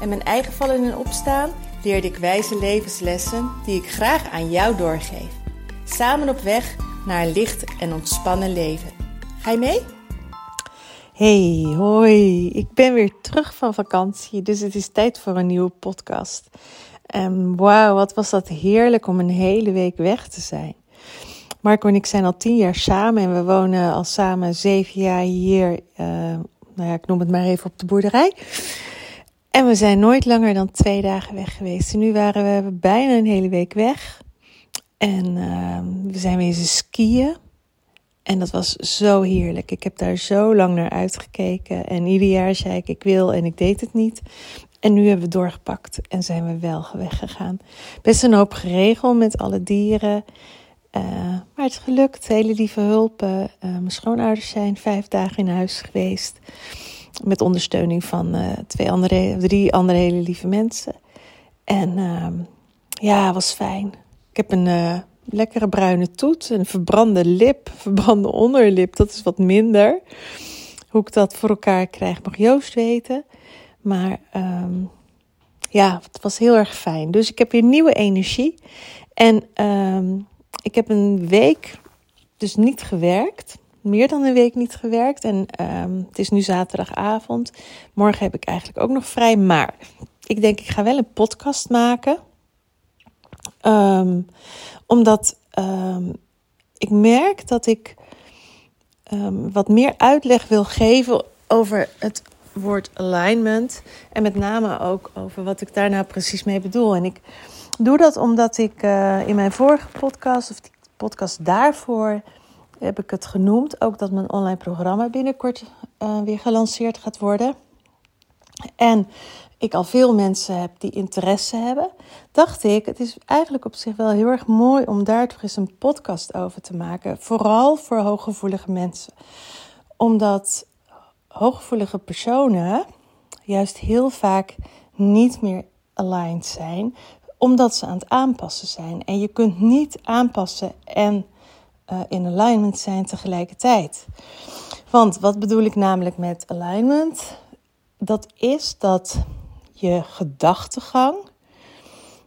en mijn eigen vallen en opstaan leerde ik wijze levenslessen die ik graag aan jou doorgeef. Samen op weg naar een licht en ontspannen leven. Ga je mee? Hey, hoi. Ik ben weer terug van vakantie, dus het is tijd voor een nieuwe podcast. En wauw, wat was dat heerlijk om een hele week weg te zijn. Marco en ik zijn al tien jaar samen en we wonen al samen zeven jaar hier, uh, nou ja, ik noem het maar even op de boerderij. En we zijn nooit langer dan twee dagen weg geweest. Nu waren we bijna een hele week weg. En uh, we zijn weer eens skiën. En dat was zo heerlijk. Ik heb daar zo lang naar uitgekeken. En ieder jaar zei ik, ik wil en ik deed het niet. En nu hebben we doorgepakt en zijn we wel weggegaan. Best een hoop geregeld met alle dieren. Uh, maar het is gelukt. Hele lieve hulpen. Uh, mijn schoonouders zijn vijf dagen in huis geweest. Met ondersteuning van uh, twee andere, drie andere hele lieve mensen. En ehm, ja, was fijn. Ik heb een lekkere bruine toet, een verbrande lip, verbrande onderlip. Dat is wat minder. Hoe ik dat voor elkaar krijg, mag Joost weten. Maar um, ja, het was heel erg fijn. Dus ik heb weer nieuwe energie. En um, ik heb een week dus niet gewerkt. Meer dan een week niet gewerkt. En um, het is nu zaterdagavond. Morgen heb ik eigenlijk ook nog vrij. Maar ik denk, ik ga wel een podcast maken. Um, omdat um, ik merk dat ik wat meer uitleg wil geven over het woord alignment. En met name ook over wat ik daar nou precies mee bedoel. En ik doe dat omdat ik uh, in mijn vorige podcast, of die podcast daarvoor, heb ik het genoemd. Ook dat mijn online programma binnenkort uh, weer gelanceerd gaat worden. En ik al veel mensen heb die interesse hebben, dacht ik, het is eigenlijk op zich wel heel erg mooi om daar toch eens een podcast over te maken. Vooral voor hooggevoelige mensen. Omdat hooggevoelige personen juist heel vaak niet meer aligned zijn, omdat ze aan het aanpassen zijn. En je kunt niet aanpassen en uh, in alignment zijn tegelijkertijd. Want wat bedoel ik namelijk met alignment? Dat is dat je gedachtegang,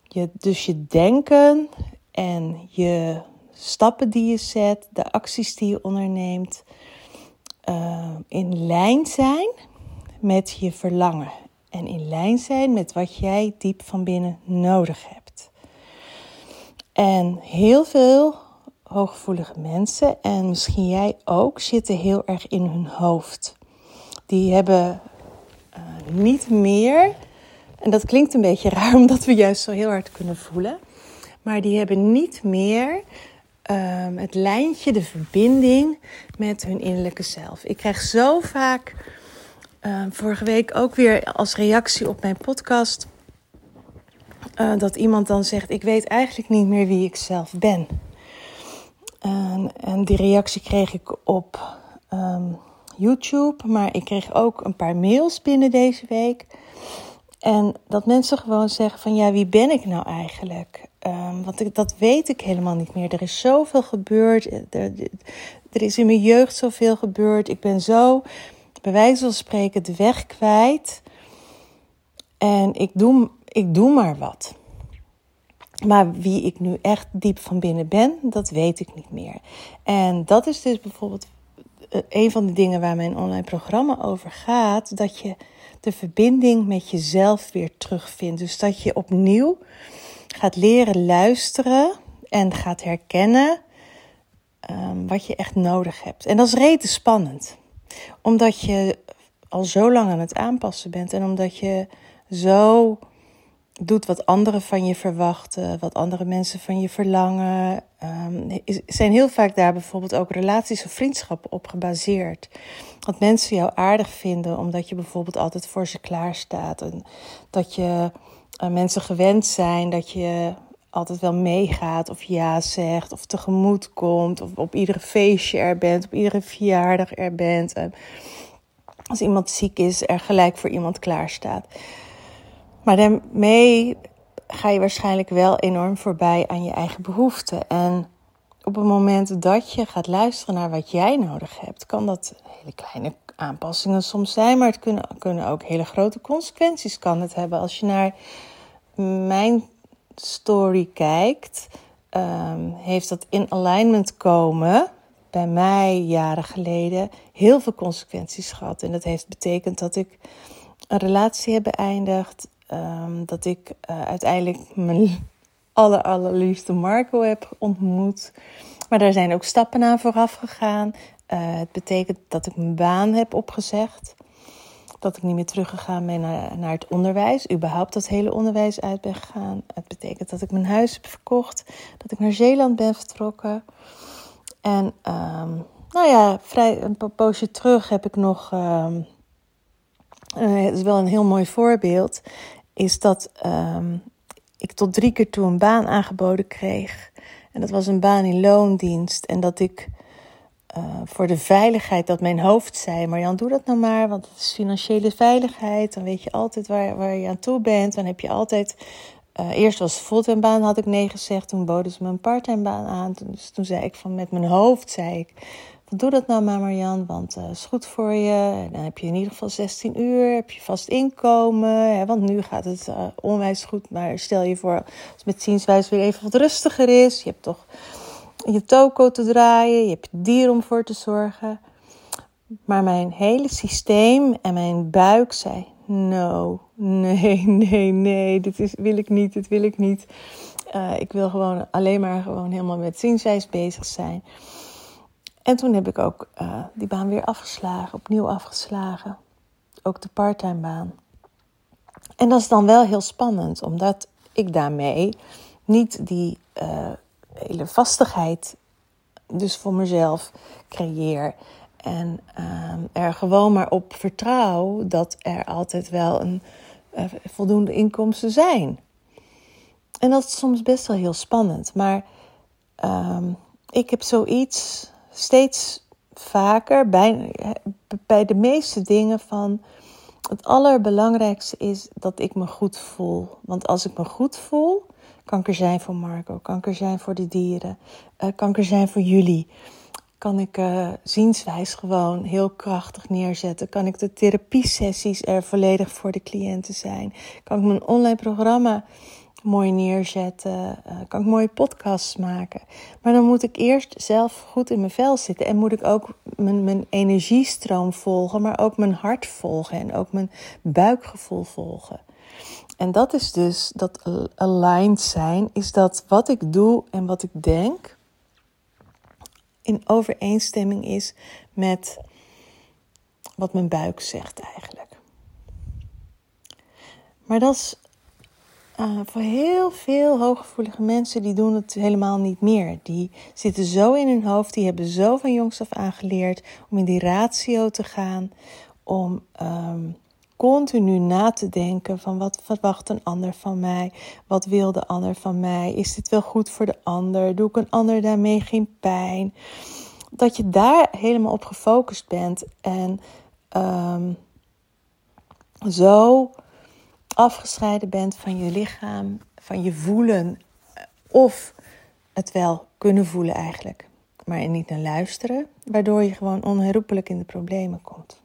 je, dus je denken en je stappen die je zet, de acties die je onderneemt, uh, in lijn zijn met je verlangen. En in lijn zijn met wat jij diep van binnen nodig hebt. En heel veel hooggevoelige mensen, en misschien jij ook, zitten heel erg in hun hoofd. Die hebben uh, niet meer en dat klinkt een beetje raar, omdat we juist zo heel hard kunnen voelen. Maar die hebben niet meer um, het lijntje, de verbinding met hun innerlijke zelf. Ik krijg zo vaak, um, vorige week ook weer als reactie op mijn podcast, uh, dat iemand dan zegt: Ik weet eigenlijk niet meer wie ik zelf ben. En, en die reactie kreeg ik op um, YouTube, maar ik kreeg ook een paar mails binnen deze week. En dat mensen gewoon zeggen van ja, wie ben ik nou eigenlijk? Um, want ik, dat weet ik helemaal niet meer. Er is zoveel gebeurd. Er, er, is in mijn jeugd zoveel gebeurd. Ik ben zo, bij wijze van spreken, de weg kwijt. En ik doe, ik doe maar wat. Maar wie ik nu echt diep van binnen ben, dat weet ik niet meer. En dat is dus bijvoorbeeld eh, een van de dingen waar mijn online programma over gaat. Dat je de verbinding met jezelf weer terugvindt. Dus dat je opnieuw gaat leren luisteren en gaat herkennen um, wat je echt nodig hebt. En dat is rete spannend, omdat je al zo lang aan het aanpassen bent en omdat je zo doet wat anderen van je verwachten, wat andere mensen van je verlangen. Um, zijn heel vaak daar bijvoorbeeld ook relaties of vriendschappen op gebaseerd. Dat mensen jou aardig vinden omdat je bijvoorbeeld altijd voor ze klaar staat. En dat je uh, mensen gewend zijn dat je altijd wel meegaat of ja zegt of tegemoet komt of op iedere feestje er bent, op iedere verjaardag er bent. En als iemand ziek is, er gelijk voor iemand klaar staat. Maar daarmee ga je waarschijnlijk wel enorm voorbij aan je eigen behoeften. En op het moment dat je gaat luisteren naar wat jij nodig hebt, kan dat hele kleine aanpassingen soms zijn, maar het kunnen, kunnen ook hele grote consequenties kan het hebben. Als je naar mijn story kijkt, um, heeft dat in alignment komen bij mij jaren geleden heel veel consequenties gehad. En dat heeft betekend dat ik een relatie heb beëindigd, um, dat ik uh, uiteindelijk mijn aller, allerliefste Marco heb ontmoet. Maar daar zijn ook stappen aan vooraf gegaan. Uh, het betekent dat ik mijn baan heb opgezegd. Dat ik niet meer teruggegaan ben naar, het onderwijs. Überhaupt dat hele onderwijs uit ben gegaan. Het betekent dat ik mijn huis heb verkocht. Dat ik naar Zeeland ben vertrokken. En um, nou ja, vrij een poosje terug heb ik nog. Um, uh, het is wel een heel mooi voorbeeld is dat um, ik tot drie keer toe een baan aangeboden kreeg. En dat was een baan in loondienst. En dat ik uh, voor de veiligheid, dat mijn hoofd zei: Marjan, doe dat nou maar, want het is financiële veiligheid. Dan weet je altijd waar, waar je aan toe bent. Dan heb je altijd. Uh, eerst was fulltime baan, had ik nee gezegd. Toen boden ze me een parttime baan aan. Dus toen zei ik van met mijn hoofd, zei ik doe dat nou maar Marjan, want het uh, is goed voor je. dan heb je in ieder geval 16 uur, heb je vast inkomen. Hè, want nu gaat het uh, onwijs goed. Maar stel je voor, als het met zienswijze weer even wat rustiger is. Je hebt toch je toko te draaien, je hebt je dier om voor te zorgen. Maar mijn hele systeem en mijn buik zei: No, nee, nee, nee, dit is, wil ik niet, dit wil ik niet. Uh, ik wil gewoon alleen maar gewoon helemaal met zienswijze bezig zijn. En toen heb ik ook uh, die baan weer afgeslagen, opnieuw afgeslagen. Ook de parttime baan. En dat is dan wel heel spannend, omdat ik daarmee niet die uh, hele vastigheid dus voor mezelf creëer. En uh, er gewoon maar op vertrouw dat er altijd wel een voldoende inkomsten zijn. En dat is soms best wel heel spannend. Maar ehm, ik heb zoiets steeds vaker bij, bij de meeste dingen van het allerbelangrijkste is dat ik me goed voel. Want als ik me goed voel, kan ik er zijn voor Marco, kan ik er zijn voor de dieren, uh, kan ik er zijn voor jullie. Kan ik uh, zienswijs gewoon heel krachtig neerzetten? Kan ik de therapiesessies er volledig voor de cliënten zijn? Kan ik mijn online programma mooi neerzetten, uh, kan ik mooie podcasts maken. Maar dan moet ik eerst zelf goed in mijn vel zitten en moet ik ook mijn, mijn energiestroom volgen, maar ook mijn hart volgen en ook mijn buikgevoel volgen. En dat is dus dat aligned zijn, is dat wat ik doe en wat ik denk in overeenstemming is met wat mijn buik zegt eigenlijk. Maar dat is uh, voor heel veel hooggevoelige mensen, die doen het helemaal niet meer. Die zitten zo in hun hoofd, die hebben zo van jongs af aangeleerd om in die ratio te gaan, om um, continu na te denken van wat verwacht een ander van mij, wat wil de ander van mij, is dit wel goed voor de ander, doe ik een ander daarmee geen pijn. Dat je daar helemaal op gefocust bent en um, zo afgescheiden bent van je lichaam, van je voelen. Of het wel kunnen voelen eigenlijk, maar niet naar luisteren. Waardoor je gewoon onherroepelijk in de problemen komt.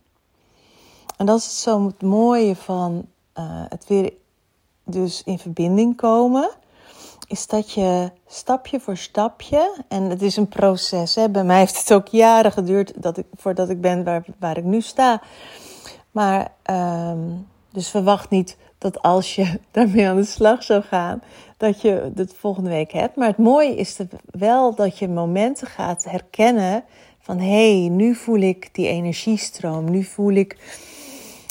En dat is zo het mooie van uh, het weer dus in verbinding komen. Is dat je stapje voor stapje, en het is een proces. Hè? Bij mij heeft het ook jaren geduurd dat ik, voordat ik ben waar, waar ik nu sta. Maar um, dus verwacht niet dat als je daarmee aan de slag zou gaan, dat je het volgende week hebt. Maar het mooie is wel dat je momenten gaat herkennen van hé, hey, nu voel ik die energiestroom, nu voel ik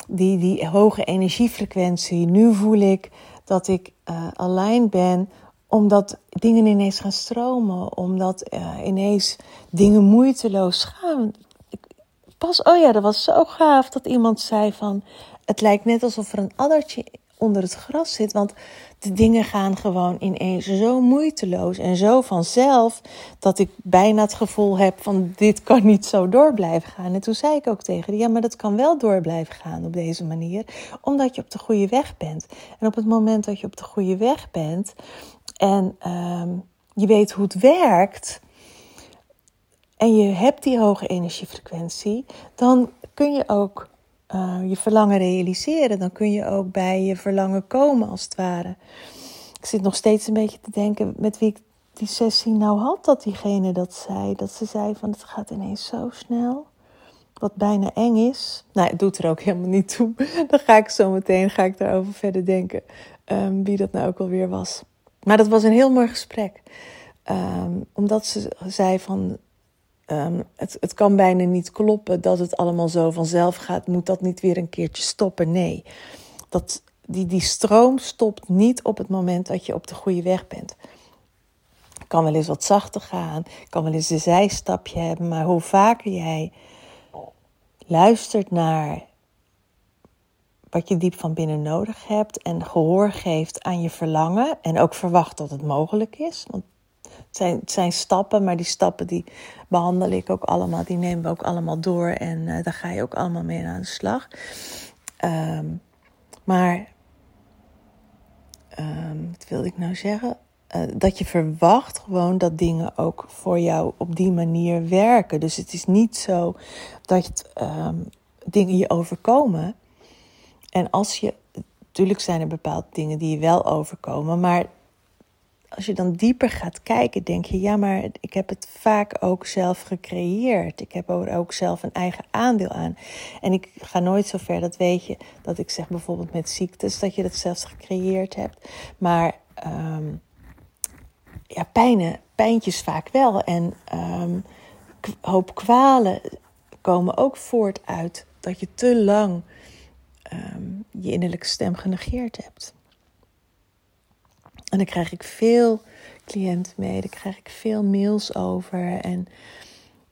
die, die hoge energiefrequentie, nu voel ik dat ik uh, alleen ben omdat dingen ineens gaan stromen, omdat uh, ineens dingen moeiteloos gaan. Pas, oh ja, dat was zo gaaf dat iemand zei van, het lijkt net alsof er een addertje onder het gras zit, want de dingen gaan gewoon ineens zo moeiteloos en zo vanzelf dat ik bijna het gevoel heb van dit kan niet zo door blijven gaan. En toen zei ik ook tegen die, ja, maar dat kan wel door blijven gaan op deze manier, omdat je op de goede weg bent. En op het moment dat je op de goede weg bent en um, je weet hoe het werkt en je hebt die hoge energiefrequentie, dan kun je ook uh, je verlangen realiseren. Dan kun je ook bij je verlangen komen, als het ware. Ik zit nog steeds een beetje te denken met wie ik die sessie nou had, dat diegene dat zei. Dat ze zei van het gaat ineens zo snel. Wat bijna eng is. Nou, het doet er ook helemaal niet toe. Dan ga ik zo meteen ga ik daarover verder denken. Um, wie dat nou ook alweer was. Maar dat was een heel mooi gesprek. Um, omdat ze zei van Um, het, het kan bijna niet kloppen dat het allemaal zo vanzelf gaat. Moet dat niet weer een keertje stoppen? Nee. Dat, die, die stroom stopt niet op het moment dat je op de goede weg bent. Kan wel eens wat zachter gaan, kan wel eens een zijstapje hebben, maar hoe vaker jij luistert naar wat je diep van binnen nodig hebt en gehoor geeft aan je verlangen en ook verwacht dat het mogelijk is, want het zijn, zijn stappen, maar die stappen die behandel ik ook allemaal. Die nemen we ook allemaal door en uh, daar ga je ook allemaal mee aan de slag. Um, maar, um, wat wilde ik nou zeggen? Uh, dat je verwacht gewoon dat dingen ook voor jou op die manier werken. Dus het is niet zo dat um, dingen je overkomen. En als je, natuurlijk zijn er bepaalde dingen die je wel overkomen, maar als je dan dieper gaat kijken, denk je, ja, maar ik heb het vaak ook zelf gecreëerd. Ik heb er ook zelf een eigen aandeel aan. En ik ga nooit zo ver, dat weet je, dat ik zeg bijvoorbeeld met ziektes, dat je dat zelfs gecreëerd hebt. Maar um, ja, pijnen, pijntjes vaak wel. En um, hoop kwalen komen ook voort uit dat je te lang um, je innerlijke stem genegeerd hebt. En dan krijg ik veel cliënten mee, daar krijg ik veel mails over. En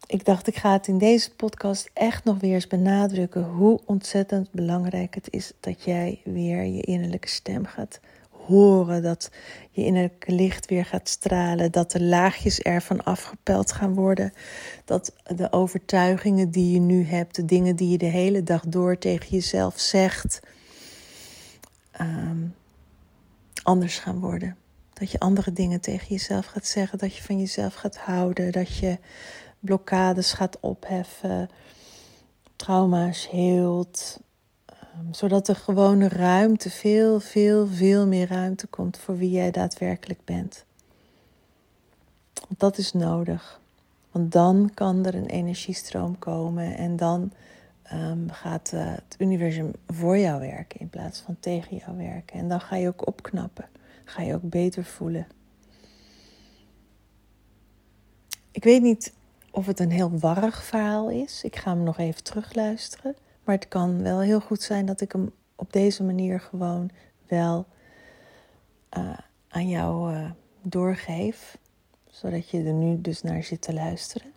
ik dacht, ik ga het in deze podcast echt nog weer eens benadrukken hoe ontzettend belangrijk het is dat jij weer je innerlijke stem gaat horen, dat je innerlijke licht weer gaat stralen, dat de laagjes ervan afgepeld gaan worden, dat de overtuigingen die je nu hebt, de dingen die je de hele dag door tegen jezelf zegt, um, anders gaan worden. Dat je andere dingen tegen jezelf gaat zeggen, dat je van jezelf gaat houden, dat je blokkades gaat opheffen, trauma's heelt, um, zodat er gewoon ruimte, veel, veel, veel meer ruimte komt voor wie jij daadwerkelijk bent. Want dat is nodig. Want dan kan er een energiestroom komen en dan um, gaat uh, het universum voor jou werken in plaats van tegen jou werken. En dan ga je ook opknappen, ga je ook beter voelen. Ik weet niet of het een heel warrig verhaal is. Ik ga hem nog even terugluisteren. Maar het kan wel heel goed zijn dat ik hem op deze manier gewoon wel uh, aan jou uh, doorgeef. Zodat je er nu dus naar zit te luisteren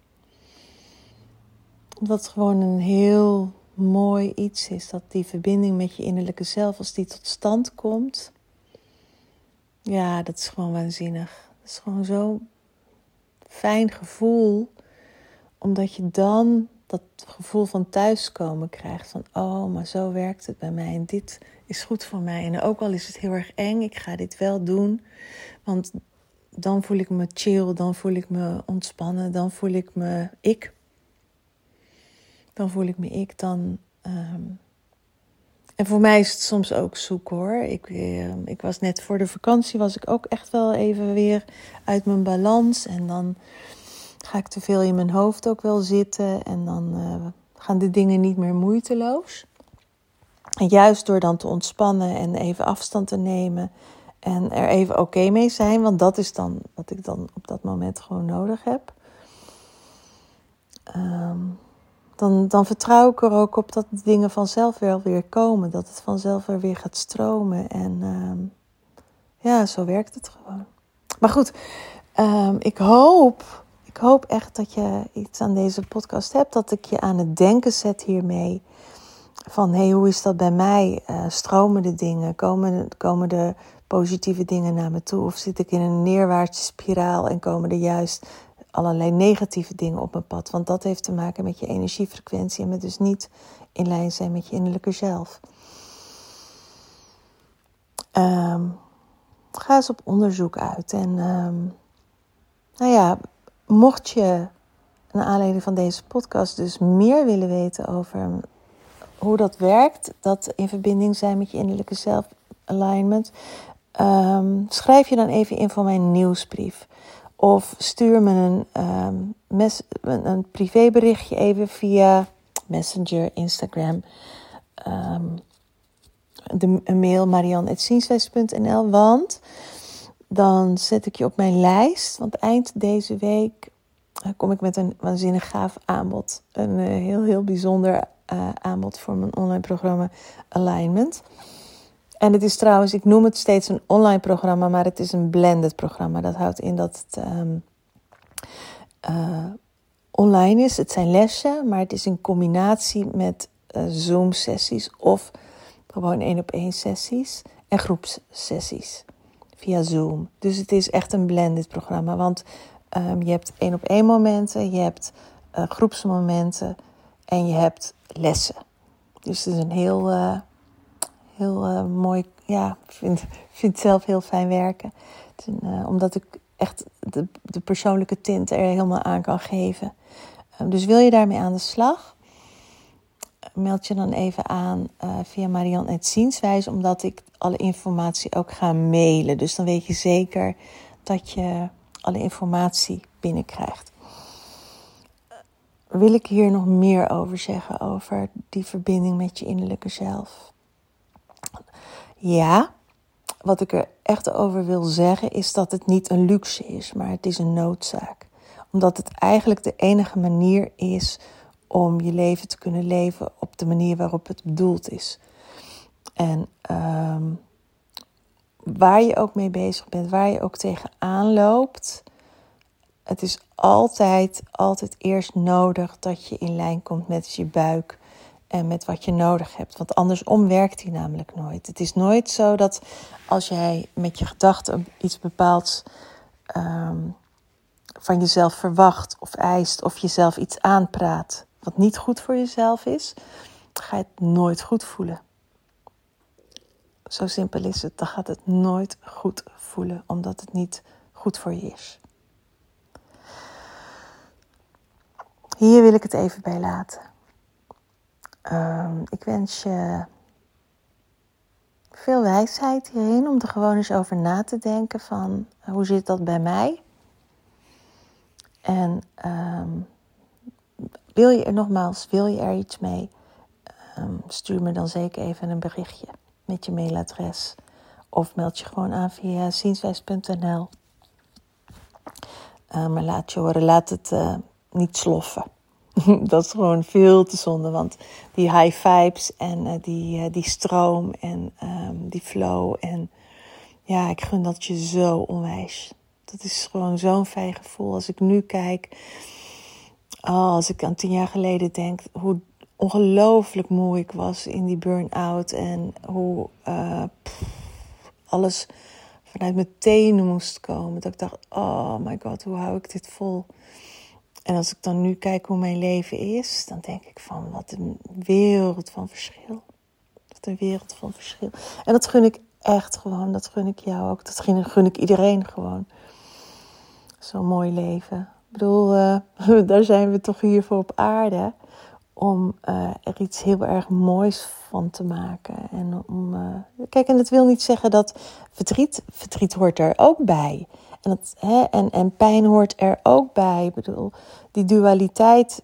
het gewoon een heel mooi iets is. Dat die verbinding met je innerlijke zelf, als die tot stand komt. Ja, dat is gewoon waanzinnig. Dat is gewoon zo'n fijn gevoel. Omdat je dan dat gevoel van thuiskomen krijgt. Van, oh, maar zo werkt het bij mij. En dit is goed voor mij. En ook al is het heel erg eng, ik ga dit wel doen. Want dan voel ik me chill, dan voel ik me ontspannen, dan voel ik me ik dan voel ik me ik. Dan, um... En voor mij is het soms ook zoek hoor. Ik, uh, ik was net voor de vakantie, was ik ook echt wel even weer uit mijn balans. En dan ga ik te veel in mijn hoofd ook wel zitten. En dan uh, gaan de dingen niet meer moeiteloos. En juist door dan te ontspannen en even afstand te nemen en er even oké mee zijn, want dat is dan wat ik dan op dat moment gewoon nodig heb. Um, dan, dan vertrouw ik er ook op dat dingen vanzelf wel weer komen. Dat het vanzelf er weer gaat stromen. En uh, Ja, zo werkt het gewoon. Maar goed, ehm, ik hoop, ik hoop echt dat je iets aan deze podcast hebt. Dat ik je aan het denken zet hiermee. Van hé, hey, hoe is dat bij mij? Uh, stromen de dingen? Komen, komen de positieve dingen naar me toe? Of zit ik in een neerwaartse spiraal en komen er juist allerlei negatieve dingen op mijn pad? Want dat heeft te maken met je energiefrequentie en met dus niet in lijn zijn met je innerlijke zelf. Um, ga eens op onderzoek uit. En um, nou ja, mocht je naar aanleiding van deze podcast dus meer willen weten over hoe dat werkt, dat in verbinding zijn met je innerlijke zelf-alignment, um, schrijf je dan even in voor mijn nieuwsbrief. Of stuur me een, mes, een, een privéberichtje even via Messenger, Instagram. Um, de mail marianne.zienswijs.nl. Want dan zet ik je op mijn lijst. Want eind deze week eh, kom ik met een waanzinnig gaaf aanbod. Een uh, heel, heel bijzonder uh, aanbod voor mijn online programma Alignment. En het is trouwens, ik noem het steeds een online programma, maar het is een blended programma. Dat houdt in dat het um, online is. Het zijn lessen, maar het is in combinatie met Zoom-sessies of gewoon één op één sessies en groepssessies via Zoom. Dus het is echt een blended programma. Want um, je hebt één op één momenten, je hebt uh, groepsmomenten en je hebt lessen. Dus het is een heel, heel uh, mooi, ja, ik vind, vind zelf heel fijn werken. Een, omdat ik echt de, de persoonlijke tint er helemaal aan kan geven. Um, dus wil je daarmee aan de slag? meld je dan even aan uh, via Marianne Zienswijs, omdat ik alle informatie ook ga mailen. Dus dan weet je zeker dat je alle informatie binnenkrijgt. Wil ik hier nog meer over zeggen, over die verbinding met je innerlijke zelf? Ja, wat ik er echt over wil zeggen is dat het niet een luxe is, maar het is een noodzaak. Omdat het eigenlijk de enige manier is om je leven te kunnen leven op de manier waarop het bedoeld is. En um, waar je ook mee bezig bent, waar je ook tegenaan loopt, het is altijd, altijd eerst nodig dat je in lijn komt met je buik en met wat je nodig hebt. Want andersom werkt die namelijk nooit. Het is nooit zo dat als jij met je gedachten iets bepaalds um, van jezelf verwacht of eist of jezelf iets aanpraat wat niet goed voor jezelf is, ga je het nooit goed voelen. Zo simpel is het. Dan gaat het nooit goed voelen, omdat het niet goed voor je is. Hier wil ik het even bij laten. Um, ik wens je veel wijsheid hierin om er gewoon eens over na te denken van hoe zit dat bij mij? En um, wil je er nogmaals, wil je er iets mee? Um, stuur me dan zeker even een berichtje met je mailadres. Of meld je gewoon aan via zienswijs.nl. Maar laat je horen, laat het uh, niet sloffen. dat is gewoon veel te zonde. Want die high vibes en uh, die, die stroom en um, die flow. En ja, ik gun dat je zo onwijs. Dat is gewoon zo'n fijn gevoel. Als ik nu kijk Oh, als ik aan tien jaar geleden denk hoe ongelooflijk moe ik was in die burn-out en hoe uh, alles vanuit mijn tenen moest komen. Dat ik dacht, oh my god, hoe hou ik dit vol? En als ik dan nu kijk hoe mijn leven is, dan denk ik van wat een wereld van verschil. Wat een wereld van verschil. En dat gun ik echt gewoon, dat gun ik jou ook, dat gun ik iedereen gewoon. Zo'n mooi leven bedoel, uh, daar zijn we toch hier voor op aarde. Om uh, er iets heel erg moois van te maken. En om, uh, kijk, en dat wil niet zeggen dat verdriet, verdriet hoort er ook bij. En, dat, hè, en, en pijn hoort er ook bij. Ik bedoel, die dualiteit.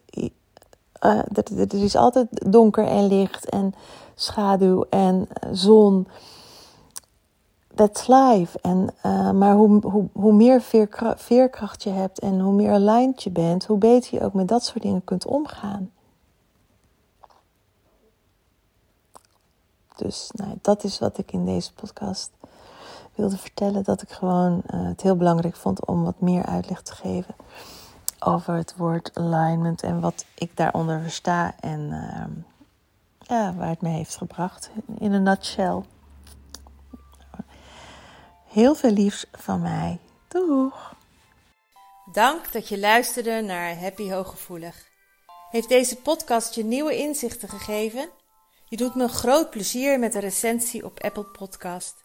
er, er is altijd donker en licht en schaduw en zon that's life. En, uh, maar hoe, hoe, hoe meer veerkracht, veerkracht je hebt en hoe meer aligned je bent, hoe beter je ook met dat soort dingen kunt omgaan. Dus nou, dat is wat ik in deze podcast wilde vertellen dat ik gewoon uh, het heel belangrijk vond om wat meer uitleg te geven over het woord alignment en wat ik daaronder versta en uh, ja, waar het me heeft gebracht. In een nutshell. Heel veel liefs van mij. Doeg! Dank dat je luisterde naar Happy Hooggevoelig. Heeft deze podcast je nieuwe inzichten gegeven? Je doet me groot plezier met een recensie op Apple Podcast.